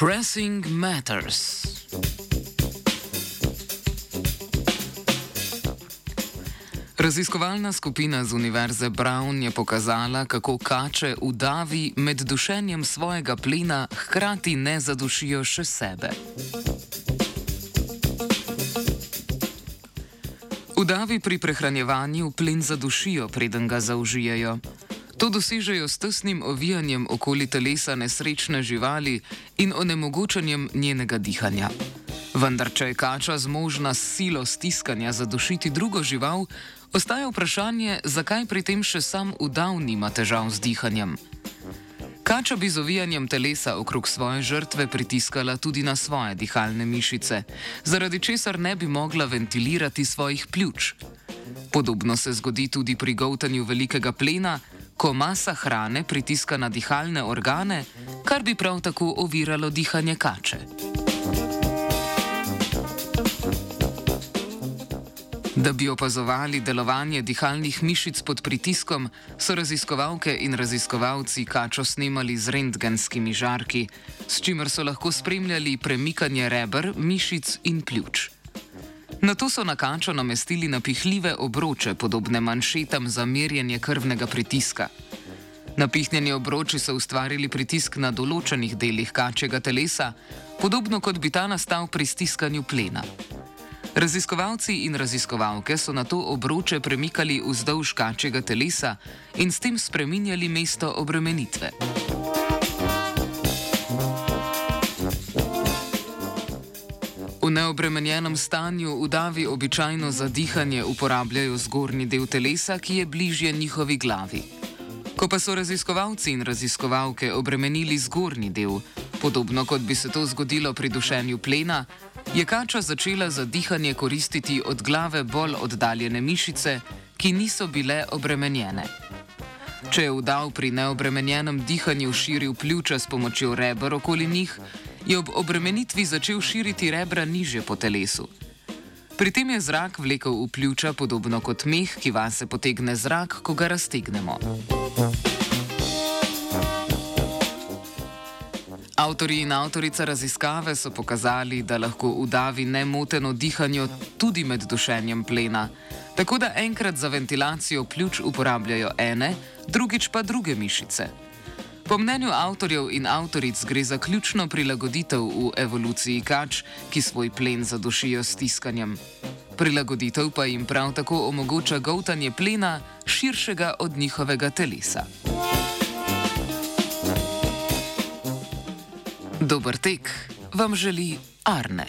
Pressing Matters. Raziskovalna skupina z Univerze Brown je pokazala, kako kače v davi med dušenjem svojega plina hkrati ne zadušijo še sebe. V davi pri prehranjevanju plin zadušijo, preden ga zaužijajo. To dosežejo s tesnim ovijanjem okoli telesa nesrečne živali in onemogočanjem njenega dihanja. Vendar, če je kača zmožna s silo stiskanja zadušiti drugo žival, ostaja vprašanje, zakaj pri tem še sam udav nima težav z dihanjem. Kača bi z ovijanjem telesa okrog svoje žrtve pritiskala tudi na svoje dihalne mišice, zaradi česar ne bi mogla ventilirati svojih pljuč. Podobno se zgodi tudi pri govtanju velikega plena, ko masa hrane pritiska na dihalne organe, kar bi prav tako oviralo dihanje kače. Da bi opazovali delovanje dihalnih mišic pod pritiskom, so raziskovalke in raziskovalci kačo snemali z rentgenskimi žarki, s čimer so lahko spremljali premikanje reber, mišic in pljuč. Na to so na kačo namestili napihljive obroče, podobne manšetam za merjenje krvnega pritiska. Napihnjeni obroči so ustvarili pritisk na določenih delih kačjega telesa, podobno kot bi ta nastal pri stiskanju plena. Raziskovalci in raziskovalke so na to obroče premikali vzdolž kačjega telesa in s tem spreminjali mesto obremenitve. V neobremenjenem stanju udavi običajno za dihanje uporabljajo zgornji del telesa, ki je bližje njihovi glavi. Ko pa so raziskovalci in raziskovalke obremenili zgornji del, podobno kot bi se to zgodilo pri dušenju plena, je kača začela za dihanje koristiti od glave bolj oddaljene mišice, ki niso bile obremenjene. Če je vdal pri neobremenjenem dihanju širil pljuča s pomočjo rebr okoli njih, je ob obremenitvi začel širiti rebra niže po telesu. Pri tem je zrak vlekel v pljuča podobno kot meh, ki vase potegne zrak, ko ga raztegnemo. Avtori in avtorica raziskave so pokazali, da lahko udavi nemoteno dihanje tudi med dušenjem plena, tako da enkrat za ventilacijo pljuč uporabljajo ene, drugič pa druge mišice. Po mnenju avtorjev in avtoric gre za ključno prilagoditev v evoluciji kač, ki svoj plen zadušijo s tiskanjem. Prilagoditev pa jim prav tako omogoča govtanje plena širšega od njihovega telesa. Dober tek vam želi Arne.